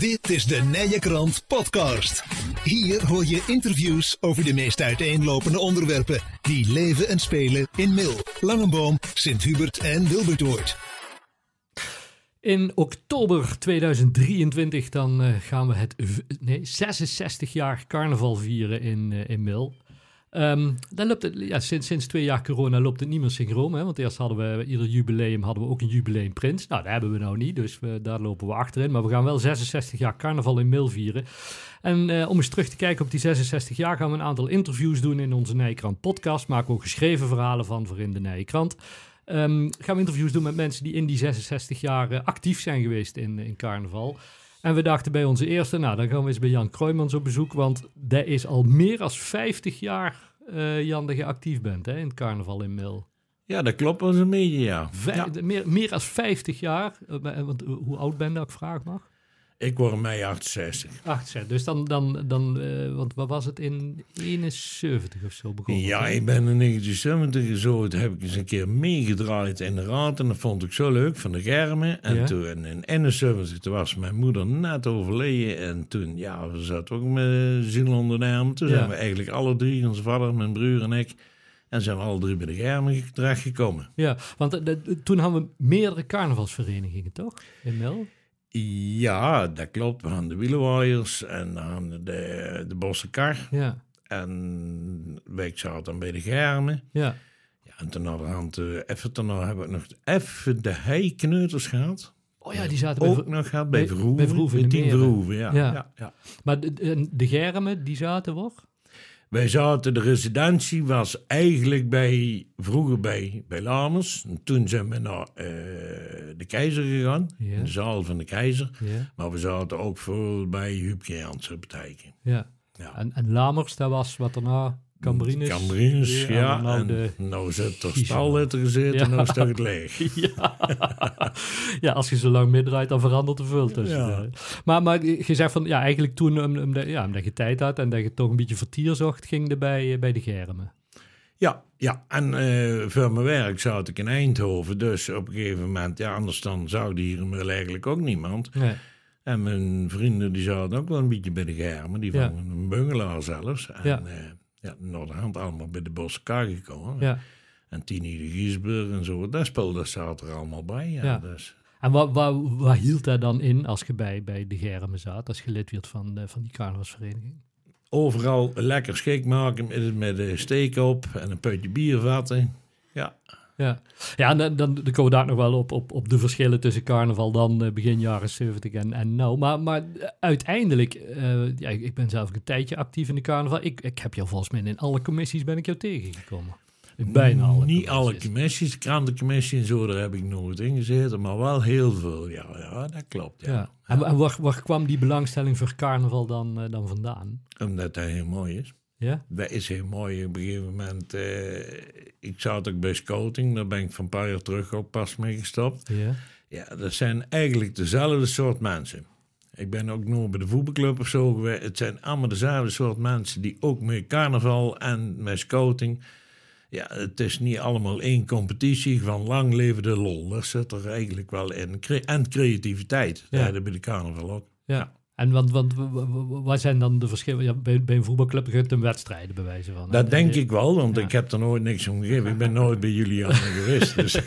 Dit is de Nije Krant Podcast. Hier hoor je interviews over de meest uiteenlopende onderwerpen die leven en spelen in Mil, Langenboom, Sint-Hubert en Wilbertoort. In oktober 2023 dan uh, gaan we het nee, 66 jaar carnaval vieren in, uh, in Mil. Um, dan loopt het, ja, sinds, sinds twee jaar corona loopt het niet meer synchroon. Hè? Want eerst hadden we ieder jubileum hadden we ook een jubileum prins. Nou, dat hebben we nou niet, dus daar lopen we achterin. Maar we gaan wel 66 jaar carnaval in Mil vieren. En uh, om eens terug te kijken op die 66 jaar gaan we een aantal interviews doen in onze Nijkrant podcast. Maken we ook geschreven verhalen van voor in de Nijkrant. Um, gaan we interviews doen met mensen die in die 66 jaar uh, actief zijn geweest in, in carnaval. En we dachten bij onze eerste, nou dan gaan we eens bij Jan Kroijmans op bezoek, want dat is al meer dan 50 jaar, uh, Jan, dat je actief bent hè, in het carnaval in Mil. Ja, dat klopt wel een beetje, ja. Vij ja. Meer, meer dan 50 jaar, uh, want hoe oud ben je, ik vraag mag? Ik word mei 68. 68, dus dan, dan, dan uh, want wat was het in 71 of zo begonnen? Ja, ik ben in 1970 zo, heb ik eens een keer meegedraaid in de raad en dat vond ik zo leuk van de Germen. En ja. toen in 71 toen was mijn moeder net overleden en toen, ja, we zaten ook met ziel onder de arm. Toen ja. zijn we eigenlijk alle drie, onze vader, mijn broer en ik, en zijn we alle drie bij de Germen terechtgekomen. Ja, want de, toen hadden we meerdere carnavalsverenigingen, toch? In Mel? Ja, dat klopt. We hadden de wielenwaaiers en dan de, de bosse kar. Ja. En wij zaten dan bij de Germen. Ja. ja en toen hadden we even daarna hebben we nog even de heikneuters gehad. Oh ja, die zaten ook bij, nog gehad bij Verhoeven. Bij Verhoeven, bij Tien Verhoeven, ja. Ja. ja. ja. Maar de, de Germen, die zaten waar? Wij zaten, de residentie was eigenlijk bij, vroeger bij, bij Lamers. En toen zijn we naar uh, de Keizer gegaan, in de zaal van de Keizer. Maar we zaten ook voor bij Huub Geertsen betekenen. Ja. Ja. En, en Lamers, dat was wat daarna Cambrines. Cambrines, Ja, ja. nou en de- nou zit er Kiezen. stalletter gezeten Ja. en nou staat het leeg. Ja. ja, als je zo lang middraait, dan verandert er veel tussen. Ja. Maar, maar je zegt van, ja, eigenlijk toen, om- omdat, ja, omdat je tijd had en dat je toch een beetje vertier zocht, ging er bij, eh, bij de Germen. Ja, ja. en eh, voor mijn werk zat ik in Eindhoven. Dus op een gegeven moment, ja, anders dan zou hier eigenlijk ook niemand. Nee. En mijn vrienden die zaten ook wel een beetje bij de Germen. Die van een bungalow zelfs. En Ja. ja, ja Noorderhand allemaal bij de Boskar gekomen. Ja. En Tini de Giesburg en zo. Daar speelde zat er allemaal bij. Ja, Ja. Dus. En wat, wat, wat hield dat dan in als je bij, bij de Germen zat, als je lid werd van, eh, van die carnavalsvereniging? Overal lekker schik maken met, met een steek op en een putje bier vatten. Ja, Ja, ja en dan, dan, komen we daar nog wel op, op, op de verschillen tussen carnaval dan eh, begin jaren 70 en, en nou. Maar, maar uiteindelijk, eh, ja, ik ben zelf een tijdje actief in de carnaval. Ik, ik heb jou volgens mij in alle commissies ben ik jou tegengekomen. Bijna alle Niet alle commissies. commissies, krantencommissie en zo, daar heb ik nooit in gezeten. Maar wel heel veel, ja, ja dat klopt. Ja. Ja. En, en waar, waar kwam die belangstelling voor carnaval dan, eh, dan vandaan? Omdat dat heel mooi is. Ja? Dat is heel mooi. Op een gegeven moment, eh, ik zat ook bij scouting, daar ben ik van een paar jaar terug ook pas mee gestopt. Ja. Ja, dat zijn eigenlijk dezelfde soort mensen. Ik ben ook nog bij de voetbalclub of zo geweest. Het zijn allemaal dezelfde soort mensen die ook met carnaval en met scouting. Ja, het is niet allemaal één competitie van lang leven de lol. Dat zit er eigenlijk wel in. En creativiteit. Ja. Ja. Dat bij de carnaval ook. ja. En want, want wat zijn dan de verschillen? Ja, bij, bij een voetbalclub gaat het een wedstrijden bij wijze van. Dat denk ik wel, want Ja. ik heb er nooit niks om gegeven. Ik ben nooit bij Julian geweest. Dus.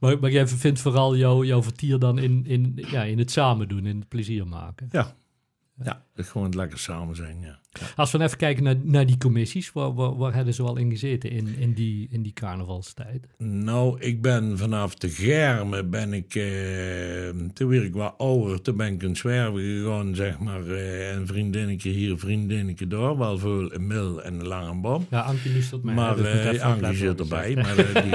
Maar, maar jij vindt vooral jouw jouw vertier dan in, in, ja, in het samen doen, in het plezier maken. Ja. Ja, gewoon het lekker samen zijn, ja. Als we even kijken naar, naar die commissies, waar, waar, waar hebben ze al in gezeten in, in, die, in die carnavalstijd? Nou, ik ben vanaf de Germen ben ik, eh, toen werd ik wat ouder, toen ben ik een zwerven gegaan, zeg maar, eh, een vriendinnetje hier, een vriendinnetje daar, wel veel een mil en een lange boom. Ja, Ankie luistert mij. Maar dus ik moet eh Ankie zit erbij. Maar, eh, die,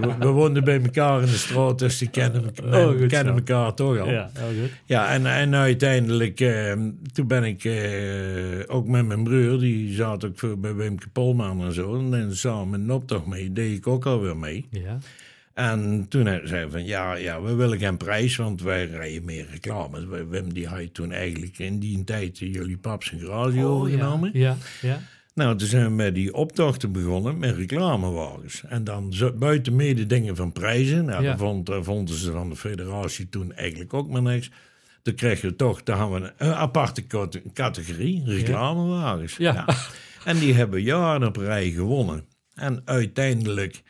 we, we woonden bij elkaar in de straat, dus die kennen, Oh, goed kennen elkaar toch al. Ja, heel goed. Ja, en, en uiteindelijk, eh, toen ben ik eh, ook met mijn broer, die zat ook voor, bij Wimke Polman en zo. En dan samen een optocht mee, deed ik ook alweer mee. Ja, En toen zei hij van, ja, ja, we willen geen prijs, want wij rijden meer reclames. Wim, die had toen eigenlijk in die tijd jullie paps een garage overgenomen. Oh, ja, ja. Nou, toen zijn we met die optochten begonnen met reclamewagens. En dan buiten mede dingen van prijzen. Nou, Ja. vond, daar vonden ze van de federatie toen eigenlijk ook maar niks. Dan kregen we toch, dan hadden we een aparte cate- categorie, reclamewagens. Ja. En die hebben jaren op rij gewonnen. En uiteindelijk,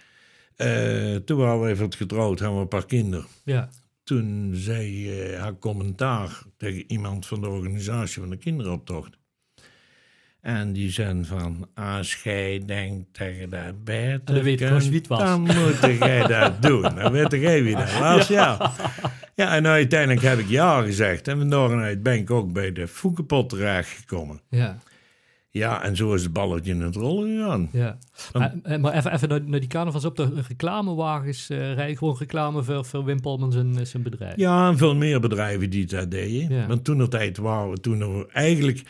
eh, toen waren we even getrouwd, hadden we een paar kinderen. Ja. Toen zei eh, haar commentaar tegen iemand van de organisatie van de kinderoptocht. En die zei van, als jij denkt dat je dat beter dan weet kunt, wel wie het was. dan moet jij dat doen. Dan weet jij wie dat was, ja. ja. en uiteindelijk heb ik ja gezegd. En daaruit ben ik ook bij de Foekenpot terechtgekomen. Ja. Ja, en zo is het balletje in het rollen gegaan. Ja. Maar, eh, maar even, even naar, naar die carnavals op de reclamewagens eh rijden. Gewoon reclame voor, voor Wim Polman zijn, zijn bedrijf. Ja, en veel meer bedrijven die dat deden. Ja. Want toen de tijd waren we, toen we eigenlijk,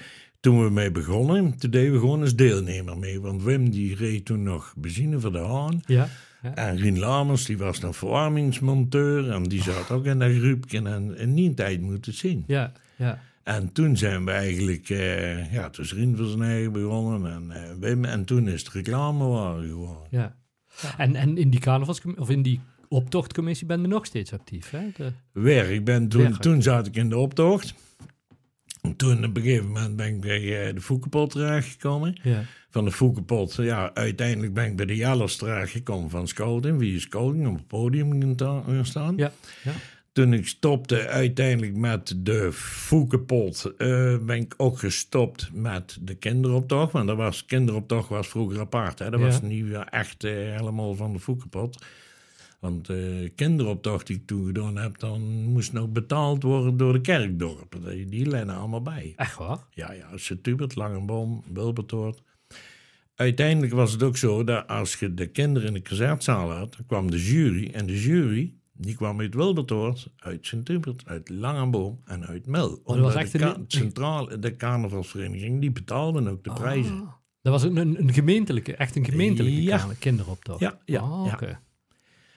toen we mee begonnen, toen deden we gewoon als deelnemer mee. Want Wim die reed toen nog benzine voor de Haan. Ja. ja. En Rien Lamers die was dan verwarmingsmonteur. En die zat ook in dat groepje en, en niet een tijd moeten zien. Ja. Ja. En toen zijn we eigenlijk, eh, ja, toen is Rien voor zijn eigen begonnen en eh, Wim. En toen is het reclamewagen geworden. ja. En, en in die carnavals of in die optochtcommissie ben je nog steeds actief. Hè? De, Weer, ik ben toen, Weer. toen zat ik in de optocht. En toen op een gegeven moment ben ik bij eh, de Foekenpot terechtgekomen. ja. Van de Foekenpot, ja, uiteindelijk ben ik bij de Jellers terechtgekomen van Scouting. Via Scouting op het podium gaan ta- gaan staan. Ja. ja. Toen ik stopte uiteindelijk met de Foekenpot, eh, ben ik ook gestopt met de kinderoptocht. Want dat was, kinderoptocht was vroeger apart. Hè? Dat Ja. was niet echt eh, helemaal van de Foekenpot. Want eh kinderoptocht die ik toen gedaan heb, dan moest nog betaald worden door de kerkdorpen. Die, die lennen allemaal bij. Echt waar? Ja, ja, Sint-Hubert, Langenboom, Wilbertoort. Uiteindelijk was het ook zo dat als je de kinderen in de concertzaal had, dan kwam de jury. En de jury, die kwam uit Wilbertoort, uit Sint-Hubert, uit Langenboom en uit Mel. Oh, was Omdat de, een- ka- centrale, de carnavalsvereniging, die betaalden ook de prijzen. Ah. Dat was een, een, een gemeentelijke, echt een gemeentelijke Ja. kinderoptocht. Ja, ja, Ah, ja.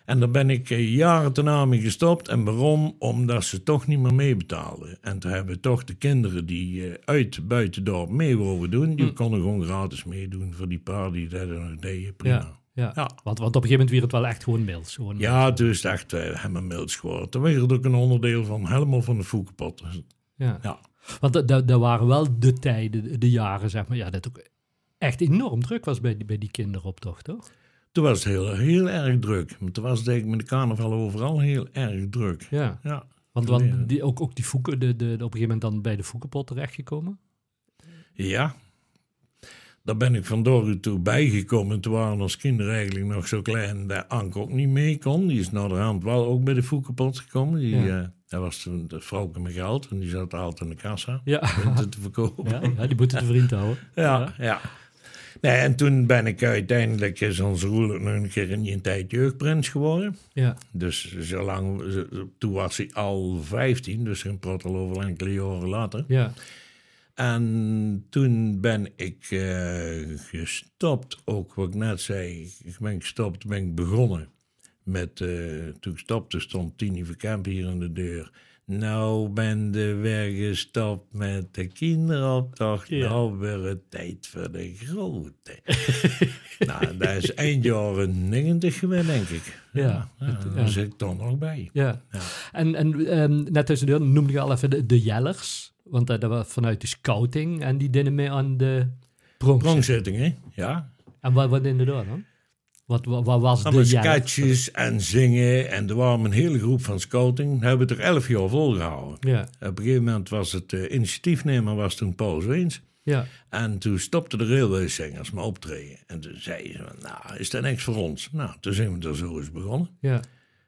En daar ben ik eh, jaren daarna mee gestopt. En waarom? Omdat ze toch niet meer meebetaalden. En toen hebben toch de kinderen die eh, uit buitendorp mee wouden doen, die Hm. konden gewoon gratis meedoen voor die paar die dat nog deden. Prima. Ja, ja. Ja. Want, want op een gegeven moment werd het wel echt gewoon mails. Gewoon Ja, is echt uh, helemaal mild geworden. Toen werd het ook een onderdeel van helemaal van de voekenpot. Dus, Ja. Ja. Want da- da- daar waren wel de tijden, de, de jaren, zeg maar, ja, dat ook echt enorm druk was bij die, bij die kinderoptocht, toch? Toen was het heel, heel erg druk. Toen was het denk ik met de carnaval overal heel erg druk. Ja. Ja. Want, want die, ook, ook die voeken, de, de, op een gegeven moment dan bij de voekenpot terechtgekomen. Ja. Daar ben ik van door toe bijgekomen. Toen waren ons kinderen eigenlijk nog zo klein dat Anke ook niet mee kon. Die is naar de hand wel ook bij de voekenpot gekomen. Die, Ja. dat was toen de vrouwke met geld. En die zat altijd in de kassa. Ja. Punten te verkopen. Ja, ja, die moeten de vriend houden. Ja, ja. Nee, en toen ben ik uiteindelijk, is onze Roelof nog een keer in een tijd jeugdprins geworden. Ja, Dus zolang, toen was hij al 15, dus een al over enkele jaren later. ja, En toen ben ik eh, gestopt, ook wat ik net zei. Ik ben gestopt, ben ik begonnen met, eh, toen ik stopte stond Tini Verkamp hier aan de deur. Nou ben de weer gestopt met de kinderoptocht. Ja. Nou weer het tijd voor de grote. nou, dat is eind jaren 90 geweest, denk ik. Ja. ja daar zit ik dan nog bij. ja. En, en ehm, net tussendoor noemde je al even de, de Jellers. Want eh, dat was vanuit de scouting en die deden mee aan de. Prongzitting, hè? Ja. En wat, wat deden daar dan? Wat, wat, wat was de sketches en zingen. En er waren een hele groep van scouting. We hebben het er elf jaar volgehouden. Ja, Op een gegeven moment was het eh, initiatiefnemer was toen Paul Zweens. ja, En toen stopten de railwayzingers me optreden. En toen zeiden ze, nou, is dat niks voor ons? Nou, toen zijn we er zo eens begonnen. ja.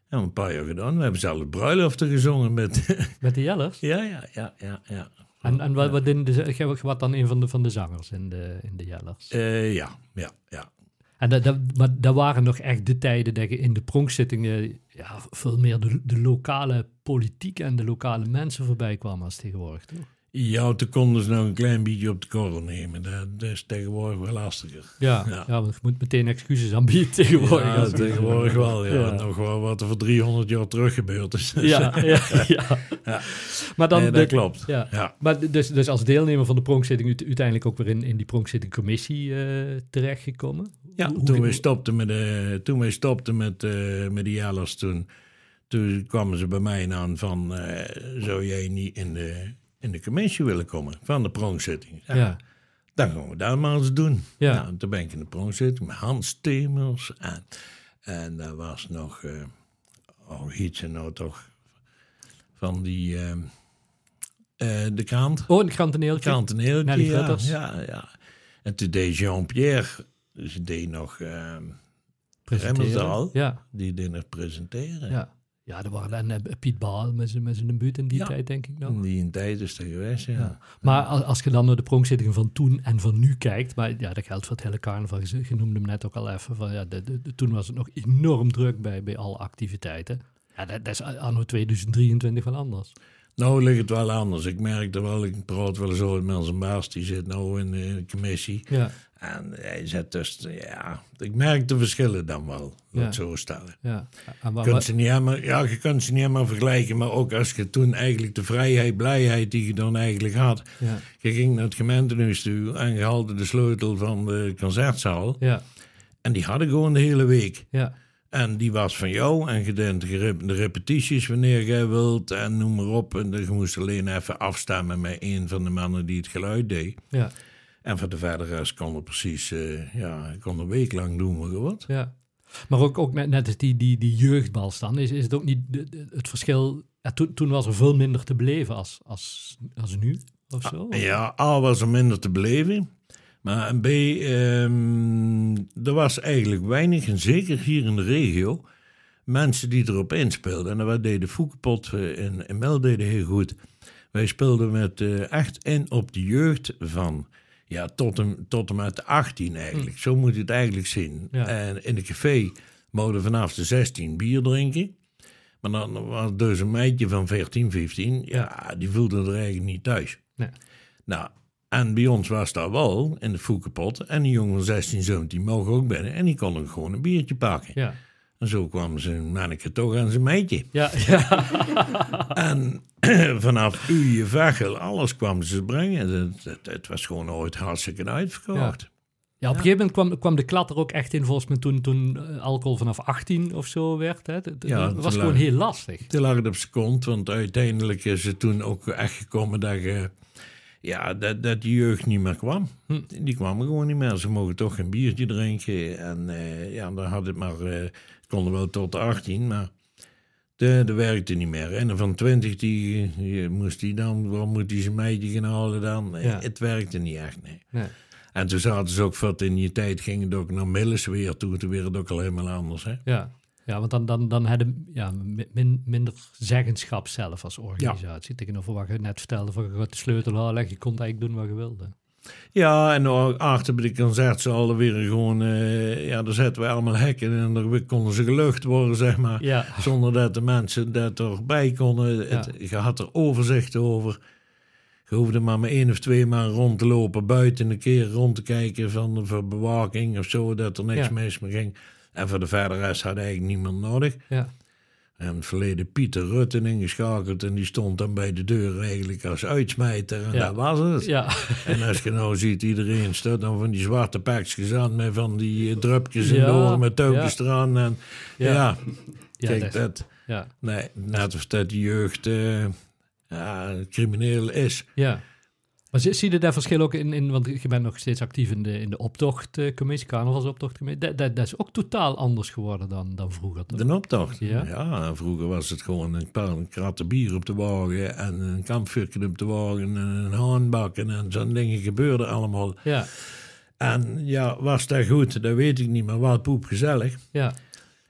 En een paar jaar gedaan. We hebben zelfs bruiloften gezongen met... Met de Jellers? ja, ja, ja, ja, ja. En, en wat, wat, de, je wat dan een van de, van de zangers in de, in de Jellers? Eh, ja, ja, ja. En dat, dat, maar dat waren nog echt de tijden dat je in de pronkzittingen ja, veel meer de, de lokale politiek en de lokale mensen voorbij kwam als tegenwoordig. Toch? Ja, toen konden ze nou een klein beetje op de korrel nemen. Dat, dat is tegenwoordig wel lastiger. Ja, ja. Ja. want je moet meteen excuses aanbieden tegenwoordig. Ja, tegenwoordig wel. Ja. Ja. Nog wel wat er voor 300 jaar terug gebeurd is. ja, ja, ja. Maar dan Nee, de- dat klopt. Ja. Ja. Maar dus, dus als deelnemer van de pronkzitting uiteindelijk ook weer in, in die pronkzittingcommissie eh terechtgekomen? Ja, Hoe- toen we stopten met de, toen we stopten met, eh met de Jellers, toen, toen kwamen ze bij mij aan van, zou jij niet in de, in de commissie willen komen van de pronkzitting? Ja, Ja. Dan gaan we dat maar eens doen. Ja. Nou, toen ben ik in de pronkzitting met Hans Temers en, en daar was nog, eh oh, iets en nou toch, van die, eh, eh, de krant. Oh, een kranteneel. Krant en heel Nelly ja, ja, ja. En toen deed Jean-Pierre, dus die deed nog, eh, Remmersdal. Ja, die deed nog presenteren. ja. Ja, er waren en eh, Piet Baal met zijn met zijn debuut in die Ja. tijd, denk ik nog. Die in tijd is er geweest, ja. Ja. Maar als, als je dan naar de pronkzittingen van toen en van nu kijkt, maar ja, dat geldt voor het hele carnaval. Je noemde hem net ook al even. Van, ja, de, de- de- toen was het nog enorm druk bij, bij alle activiteiten. Ja, dat, dat is anno 2023 wel anders. Nou ligt het wel anders. Ik merkte wel, ik praat wel eens over met zijn baas, die zit nou in de, in de commissie. Ja, En hij zet dus, ja, ik merk de verschillen dan wel, Ja. het zo stellen. ja. Kunt wa- ze niet helemaal, ja, je kunt ze niet helemaal vergelijken, maar ook als je toen eigenlijk de vrijheid, blijheid die je dan eigenlijk had. ja, Je ging naar het gemeentehuis toe en je haalde de sleutel van de concertzaal. ja, En die hadden gewoon de hele week. ja, En die was van jou. En je deed de repetities wanneer jij wilt. En noem maar op. En je moest alleen even afstemmen met een van de mannen die het geluid deed. ja, En voor de verdere rest kon er precies, eh, ja, kon een week lang doen wat je wat. ja. Maar ook, ook net, net die, die, die jeugdbals dan, is, is het ook niet het verschil... Ja, toen, toen was er veel minder te beleven als, als, als nu, of zo? Ja, A was er minder te beleven. Maar en B, ehm, er was eigenlijk weinig, en zeker hier in de regio, mensen die erop inspeelden. En dat deden Foekepot eh, en, Mel deden heel goed. Wij speelden met, eh, echt in op de jeugd van ja, tot, en, tot met de 18 eigenlijk. Zo moet je het eigenlijk zien. Ja. En in een café mogen vanaf de 16 bier drinken. Maar dan was dus een meidje van 14, 15, ja, die voelde er eigenlijk niet thuis. Nee. Nou, en bij ons was dat wel in de Foekepot. En die jongen van 16, 17 mogen ook binnen. En die konden gewoon een biertje pakken. Ja, En zo kwam zijn manneke toch aan zijn meidje. ja, ja. En vanaf Uje, Vechel, alles kwam ze brengen. Het, het, het was gewoon ooit hartstikke uitverkocht. Ja, op een gegeven moment kwam, kwam de klad er ook echt in, volgens mij toen, toen eh, alcohol vanaf 18 of zo werd. Hè. Het, Ja, was gewoon lag- heel lastig. Toen lag het op zijn kont, want uiteindelijk is het toen ook echt gekomen dat, je, ja, dat, dat die jeugd niet meer kwam. Hm. Die kwamen gewoon niet meer. Ze mogen toch geen biertje drinken. En eh, ja, dan had het maar, eh konden wel tot de 18, maar de, dat werkte niet meer. En van 20, die, die moest hij dan, waarom moet hij zijn meidje gaan halen dan? Eh, Ja. Het werkte niet echt, nee. Nee. En toen zaten ze ook, wat in die tijd gingen het ook naar Millis weer toe. Toen werd het ook al helemaal anders, hè. Ja, ja want dan, dan, dan hadden ja, mi- min, minder zeggenschap zelf als organisatie. Tegenover wat je net vertelde, van je de sleutel halen, je kon eigenlijk doen wat je wilde. Ja, en ook achter bij de concertzaal weer gewoon... eh, ja, daar zetten we allemaal hekken en daar konden ze gelucht worden, zeg maar. Ja, Zonder dat de mensen dat erbij konden. Het, je had er overzicht over. Je hoefde maar met één of twee man rond te lopen. Buiten een keer rond te kijken van, voor bewaking of zo. Dat er niks mis ging. En voor de verder rest had eigenlijk niemand nodig. ja, En het verleden Pieter Rutten ingeschakeld. En die stond dan bij de deur eigenlijk als uitsmijter. En Ja. dat was het. ja, En als je nou ziet, iedereen staat dan van die zwarte pakjes aan. Met van die eh, drupjes en Ja, door met touwtjes ja. eraan. En, Ja. kijk dat- dat... ja, Nee, net of dat de jeugd eh, crimineel is. ja. Maar zie, je daar verschil ook in, in, want je bent nog steeds actief in de, in de optochtcommissie, carnavalsoptochtcommissie. Dat, dat, dat is ook totaal anders geworden dan, dan vroeger. toch? De optocht. Ja. Ja? vroeger was het gewoon een paar kratten bier op de wagen en een kampvuurtje op de wagen en een haanbakken en zo'n dingen gebeurden allemaal. Ja, En ja, was dat goed? Dat weet ik niet, maar wat poep gezellig. ja,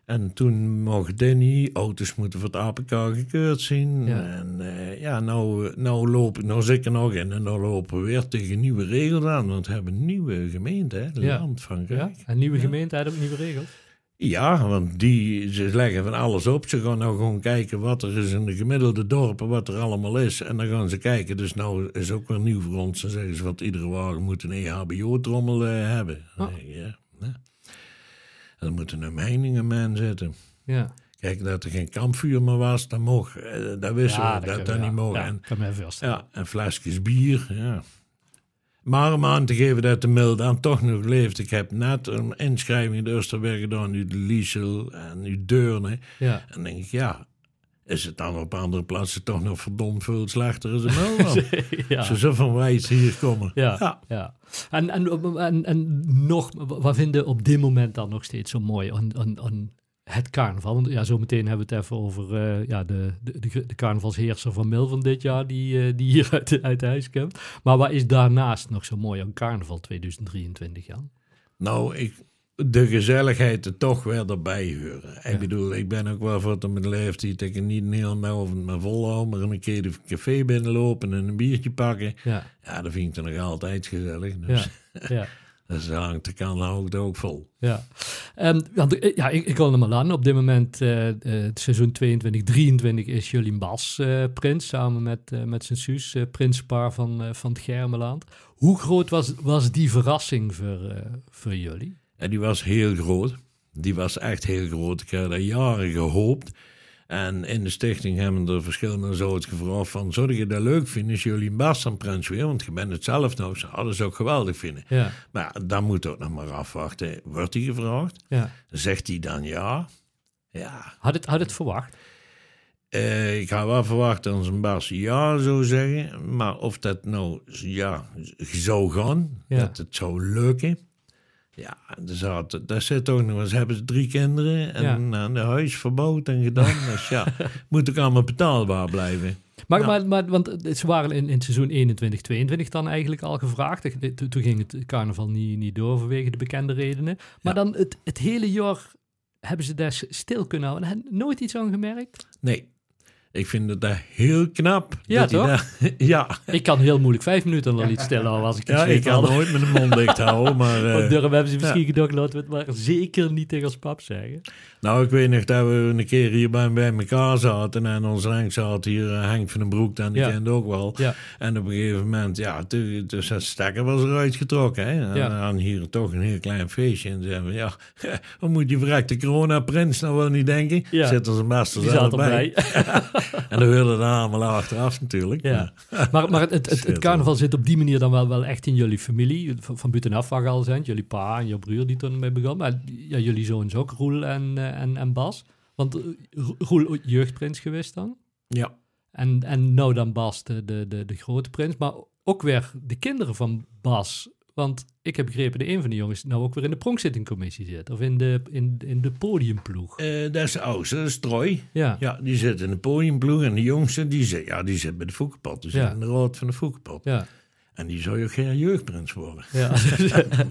En toen mocht Danny, auto's moeten voor het APK gekeurd zijn. Ja. En eh, ja, nou, nou, lopen, nou zit ik er nog in en nou lopen we weer tegen nieuwe regels aan. Want we hebben een nieuwe gemeente, hè, Ja. Land Frankrijk. ja. En nieuwe gemeente had ook nieuwe regels. Ja, want die, ze leggen van alles op. Ze gaan nou gewoon kijken wat er is in de gemiddelde dorpen, wat er allemaal is. En dan gaan ze kijken. Dus nou is ook weer nieuw voor ons. Dan zeggen ze, want iedere wagen moet een EHBO-trommel eh, hebben. Dan Oh. ja, ja. Dan moeten er meningen mee zitten. Ja, Kijk, dat er geen kampvuur meer was, dat mocht. eh, Dat wisten ja we, dat dat ja, niet mocht. Ja, En, ja, en flesjes bier, ja. Maar om aan te geven dat de mild aan toch nog leeft. Ik heb net een inschrijving in de Oosterberg gedaan, nu de Liesel en nu Deurne. Ja, En dan denk ik, ja, is het dan op andere plaatsen toch nog verdomd veel slechter als ja. Ze zo van wijs hier komen. Ja, ja. En, en, en, en nog, wat vinden op dit moment dan nog steeds zo mooi aan, aan, aan het carnaval? Want ja, zometeen hebben we het even over uh, ja, de, de, de, de, carnavalsheerser van Mil van dit jaar, die, uh, die hier uit, uit huis komt. Maar wat is daarnaast nog zo mooi aan carnaval 2023, Jan? Nou, ik, de gezelligheid er toch weer erbij horen. Ja. Ik bedoel, ik ben ook wel voor mijn leeftijd dat ik niet een heel avond me volhoud, maar een keer de café binnenlopen en een biertje pakken. Ja, ja dat vind ik dan nog altijd gezellig. Dus ja. ja. Dus hangt de kan het ook vol. Ja, um, ja ik, ik wil hem al aan. Op dit moment, uh, het seizoen 22, 23, is Jolien Bas uh, prins. Samen met, met zijn zus, prinspaar van, van het Germeland. Hoe groot was, was die verrassing voor, voor jullie? En die was heel groot. Die was echt heel groot. Ik heb daar jaren gehoopt. En in de stichting hebben er verschillende zoiets gevraagd van... zou je dat leuk vinden als jullie een aan prins weer? Want je bent het zelf nou. Ze hadden ze ook geweldig vinden. Ja. Maar dan moet ook nog maar afwachten. Wordt hij gevraagd? Ja. Zegt hij dan ja? Ja. Had het, had het verwacht? Uh, ik had wel verwacht dat zijn baas ja zou zeggen. Maar of dat nou ja, zou gaan, ja. dat het zou lukken... Ja, er zat, daar zit ook nog eens, hebben ze drie kinderen en ja. een huis verbouwd en gedaan. dus ja, moet ook allemaal betaalbaar blijven. Maar, maar, maar, want ze waren in, in seizoen 21, 22 dan eigenlijk al gevraagd. Toen ging het carnaval niet, niet door vanwege de bekende redenen. Maar dan het, het hele jaar hebben ze daar stil kunnen houden. En nooit iets aan gemerkt? Nee, ik vind het daar heel knap. Ja, toch? Ja. Ik kan heel moeilijk vijf minuten nog niet stellen als ik Ja, ik kan nooit met de mond dicht houden, maar... Uh, hebben ze misschien ja. gedacht, laten we het maar zeker niet tegen ons pap zeggen. Nou, ik weet nog dat we een keer hier bij, bij elkaar zaten en ons langs zat hier uh, Henk van den Broek, dan die ja. kende ook wel. Ja. En op een gegeven moment, ja, dus het stekker was eruit getrokken. Hè? En dan hier toch een heel klein feestje. En zeiden we, ja, wat moet die verrekte corona-prins nou wel niet denken? Ja. Zit er zijn master zelf bij. en dan wilden we allemaal achteraf natuurlijk. Ja. maar maar het, het, het, het, carnaval zit op die manier dan wel, wel echt in jullie familie. Van, van buitenaf waar al zijn. Jullie pa en je broer die toen mee begon. Maar ja, jullie zoons ook, Roel en, en, en Bas. Want Roel jeugdprins geweest dan. Ja. En, en nou dan Bas, de, de, de, de grote prins. Maar ook weer de kinderen van Bas want ik heb begrepen dat een van de jongens nou ook weer in de pronkzittingcommissie zit. Of in de, in, in de podiumploeg. Uh, dat is de oudste, dat is Troy. Ja. ja, die zit in de podiumploeg. En de jongste, die zit, ja, die zit bij de Foekenpot. Die zit in de rood van de Foekenpot. Ja. En die zou je ook geen jeugdprins worden. Ja.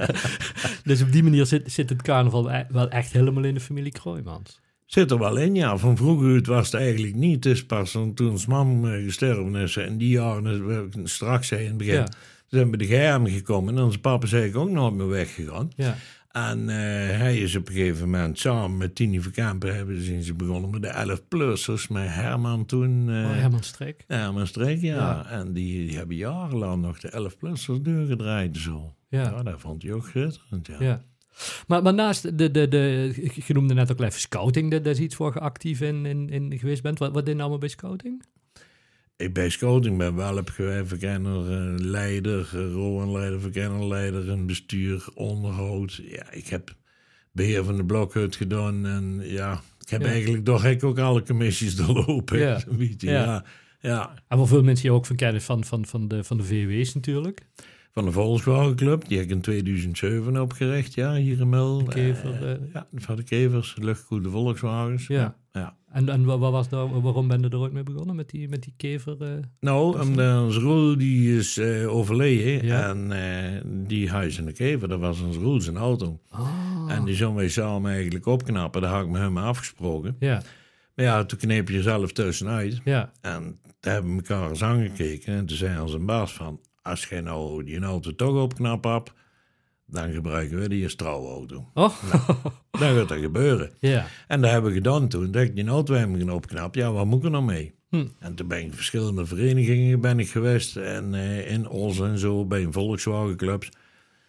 dus op die manier zit, zit het carnaval e-, wel echt helemaal in de familie Kroijmans. Zit er wel in, ja. Van vroeger het was het eigenlijk niet. Het is pas toen ons mam eh, gestorven is. En die jaren, straks zei in het begin... Ja zijn bij de geheim gekomen en onze papa is eigenlijk ook nooit meer weggegaan. Ja. En uh, hij is op een gegeven moment samen met Tini Verkampen hebben ze, ze begonnen met de 11-plussers met Herman toen. Uh, oh, Herman Streek. Herman Streek, ja. ja. En die, die, hebben jarenlang nog de 11-plussers doorgedraaid zo. Ja. ja, dat vond hij ook schitterend, ja. ja. Maar, maar naast de, de, de, je noemde net ook even scouting, dat, dat is iets waar je actief in, in, in geweest bent. Wat, wat deed je allemaal bij scouting? Ik bij scouting ben wel heb verkenner, uh, leider, uh, Rowan-leider, verkennerleider, een bestuur, onderhoud. Ja, ik heb beheer van de blokhut gedaan en ja, ik heb eigenlijk toch ik ook alle commissies doorlopen. Ja. ja. ja. En voor veel mensen je ook van kennen van, van, van, de, van de VW's natuurlijk van de Volkswagenclub. Die heb ik in 2007 opgericht, ja, hier in. De kever, uh, ja, van de kevers, luchtgoede Volkswagens. Ja. ja. En, en wat was daar, waarom ben je er ooit mee begonnen, met die, met die kever? Uh, nou, onze Roel die is uh, overleden ja. en die huis in de kever, dat was ons Roel zijn auto. Oh. En die zouden wij samen eigenlijk opknappen, daar had ik met hem afgesproken. Ja. Maar ja, toen kneep je jezelf tussenuit. Ja. En daar hebben we elkaar eens aangekeken en toen zei onze baas van als je nou die auto toch opknapt hebt, dan gebruiken we die als trouwauto. Oh. Nou, dan gaat dat gebeuren. Ja. En dat hebben we gedaan toen. Dat ik die auto hebben opknapt. Ja, wat moet ik er nou mee? Hm. En toen ben ik verschillende verenigingen ben ik geweest. En uh, in Os en zo, bij een Volkswagen clubs.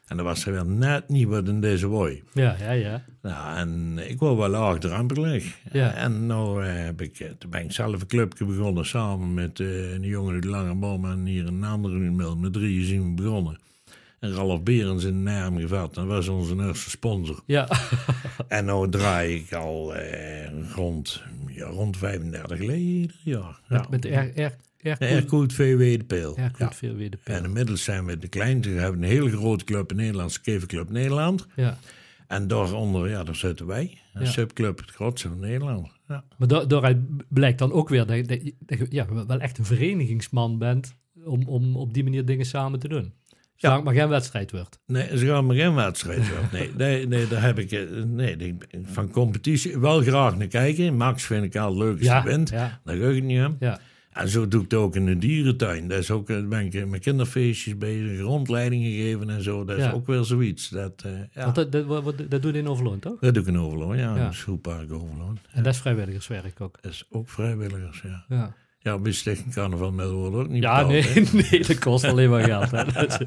En dat was er wel net niet wat in deze wooi. Ja, ja, ja. Nou, en ik wou wel laagdrempelig. Ja. En nou uh, heb ik, eh, toen ben ik zelf een clubje begonnen samen met uh, een jongen uit Lange Boom en hier een andere mail. Met drieën zien we begonnen. En Ralf Berens in Nijm gevat. Dat was onze eerste sponsor. Ja. en nu draai ik al eh, rond, ja, rond 35 leden. Ja. Met, met de R, R, Aircoot VW de Peel. Aircoot VW de Peel. En inmiddels zijn we de kleinste. We hebben een hele grote club in Nederland, Skevenclub Nederland. Ja. En daaronder, ja, daar zitten wij. Een Ja. subclub, het grootste van Nederland. Ja. Maar da- daaruit blijkt dan ook weer dat je, dat je- dat je ja, wel echt een verenigingsman bent om, om op die manier dingen samen te doen. Ja. Zolang het maar geen wedstrijd wordt. Nee, ze gaan maar geen wedstrijd worden. Nee, nee, nee, daar heb ik eh, nee, van competitie wel graag naar kijken. Max vind ik al het leuk als Ja, hij wint. ja. Daar ik niet aan. Ja. En zo doe ik het ook in de dierentuin. Dat is ook, eh, ben ik met kinderfeestjes bezig, rondleidingen geven en zo. Dat is Ja. ook wel zoiets. Dat, eh, ja. Want dat, dat, wat- dat doe je in Overloon, toch? dat doe ik in Overloon, ja. Ja. Schoolpark Overloon. En dat is vrijwilligerswerk ook. Dat is ook vrijwilligers, ja. Ja, Ja, Stichting Carnaval wordt ook niet ja betaald, nee, hè. nee, dat kost alleen maar geld. Hè.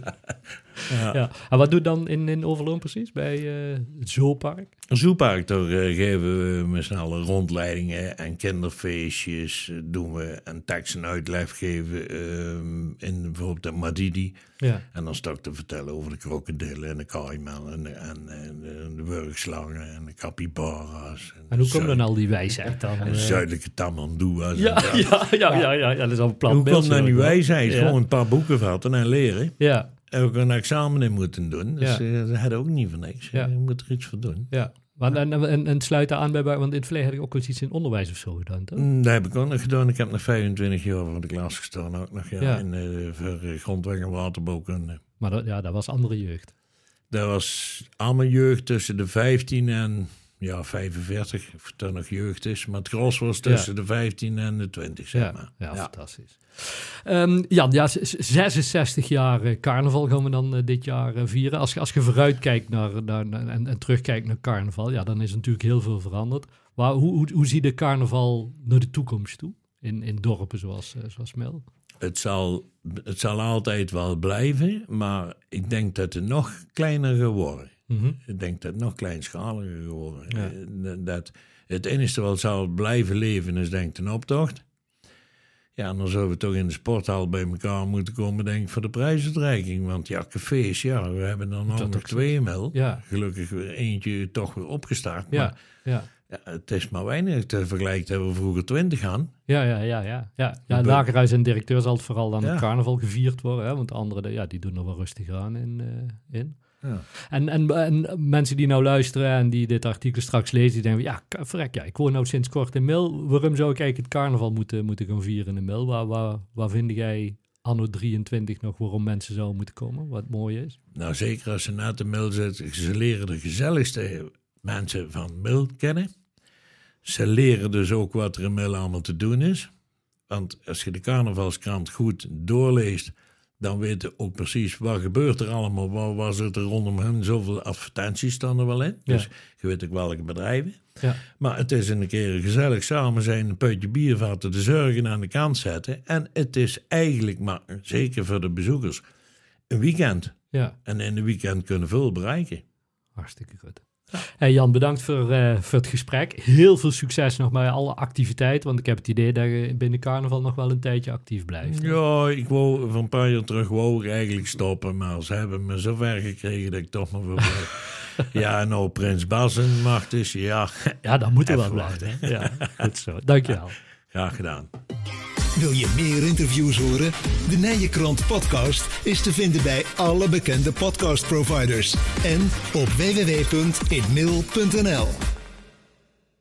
Ja. ja. En wat doe je dan in, in Overloon precies? Bij eh, het Zoopark? Een zoepark, daar eh, geven we met snelle rondleidingen en kinderfeestjes eh, doen we en tekst en uitleg geven ehm, in bijvoorbeeld de Madidi. Ja. En dan sta ik te vertellen over de krokodillen en de kaiman en, de- en, en de, wurgslangen en de capybara's. En hoe de komt dan al die wijsheid dan? de zuidelijke tamandoea's. en ja, ja, ja, ja, ja, ja, dat is al een plan. Hoe komt dan die wijsheid? Gewoon een paar boeken vatten en leren. Ja, En ook een examen in moeten doen. Dus Ja. eh, dat had ook niet van niks. Je moet er iets voor doen. ja. En, en, sluit aan bij, want in het verleden had ik ook eens iets in onderwijs of zo gedaan, toch? Mm, Dat heb ik ook nog gedaan. Ik heb nog 25 jaar voor de klas gestaan. Ook nog ja, Ja. in, eh, voor eh, grondweg en waterbouwkunde. Maar dat, ja, dat was andere jeugd. Dat was allemaal jeugd tussen de 15 en ja, 45. Of het er nog jeugd is. Maar het gros was tussen de 15 en de 20, zeg Ja, maar. ja, fantastisch. Jan, ja, z- z- 66 jaar eh, carnaval gaan we dan eh, dit jaar eh, vieren. Als, je- als je vooruitkijkt naar, naar, naar- en, en terugkijkt naar carnaval, ja, dan is natuurlijk heel veel veranderd. Maar hoe, hoe, hoe zie je carnaval naar de toekomst toe? In, in dorpen zoals, zoals Mel? Het zal, het zal altijd wel blijven. Maar ik denk dat het nog kleiner geworden. Mhm. Ik denk dat het nog kleinschaliger geworden. Ja. Eh, Dat het enige wat zal blijven leven is denk ik een optocht. Ja, en dan zullen we toch in de sporthal bij elkaar moeten komen, denk ik, voor de prijsuitreiking. Want ja, cafés, ja, we hebben dan nog zo. twee mil. Ja, Gelukkig weer eentje toch weer opgestart. ja, Maar ja. ja, het is maar weinig te vergelijken hebben we vroeger twintig aan. Ja, ja, ja, ja. ja. ja Lagerhuis en directeur zal het vooral dan Ja. op carnaval gevierd worden. Hè? Want de anderen, ja, die doen er wel rustig aan in. eh, in. Ja. En, en, en mensen die nou luisteren en die dit artikel straks lezen, die denken, ja, k- verrek, ja, ik woon nou sinds kort in Mil. Waarom zou ik eigenlijk het carnaval moeten, moeten gaan vieren in Mil? Waar, waar, waar vind jij anno 23 nog waarom mensen zouden moeten komen? Wat mooi is. Nou, zeker als ze na de mil zitten, ze leren de gezelligste mensen van Mil kennen. Ze leren dus ook wat er in Mil allemaal te doen is. Want als je de carnavalskrant goed doorleest, dan weet je ook precies wat gebeurt er allemaal. Waar, waar zit er rondom hen? Zoveel advertenties staan er wel in. Ja. Dus je weet ook welke bedrijven. Ja, Maar het is een keer gezellig samen zijn, een putje bier vatten, de zorgen aan de kant zetten. En het is eigenlijk maar, zeker voor de bezoekers, een weekend. ja, En in een weekend kunnen veel bereiken. hartstikke goed. Hey Jan, bedankt voor, eh, voor het gesprek. Heel veel succes nog bij alle activiteiten, want ik heb het idee dat je binnen carnaval nog wel een tijdje actief blijft. Ja, ik wou van een paar jaar terug wou ik eigenlijk stoppen, maar ze hebben me zo ver gekregen dat ik toch maar blijf. ja, nou Prins Bas en macht is, ja, Ja, dat moet er wel blijven. Ja, goed zo. Dankjewel. graag gedaan. Wil je meer interviews horen? De Nijenkrant podcast is te vinden bij alle bekende podcastproviders en op www.inmail.nl.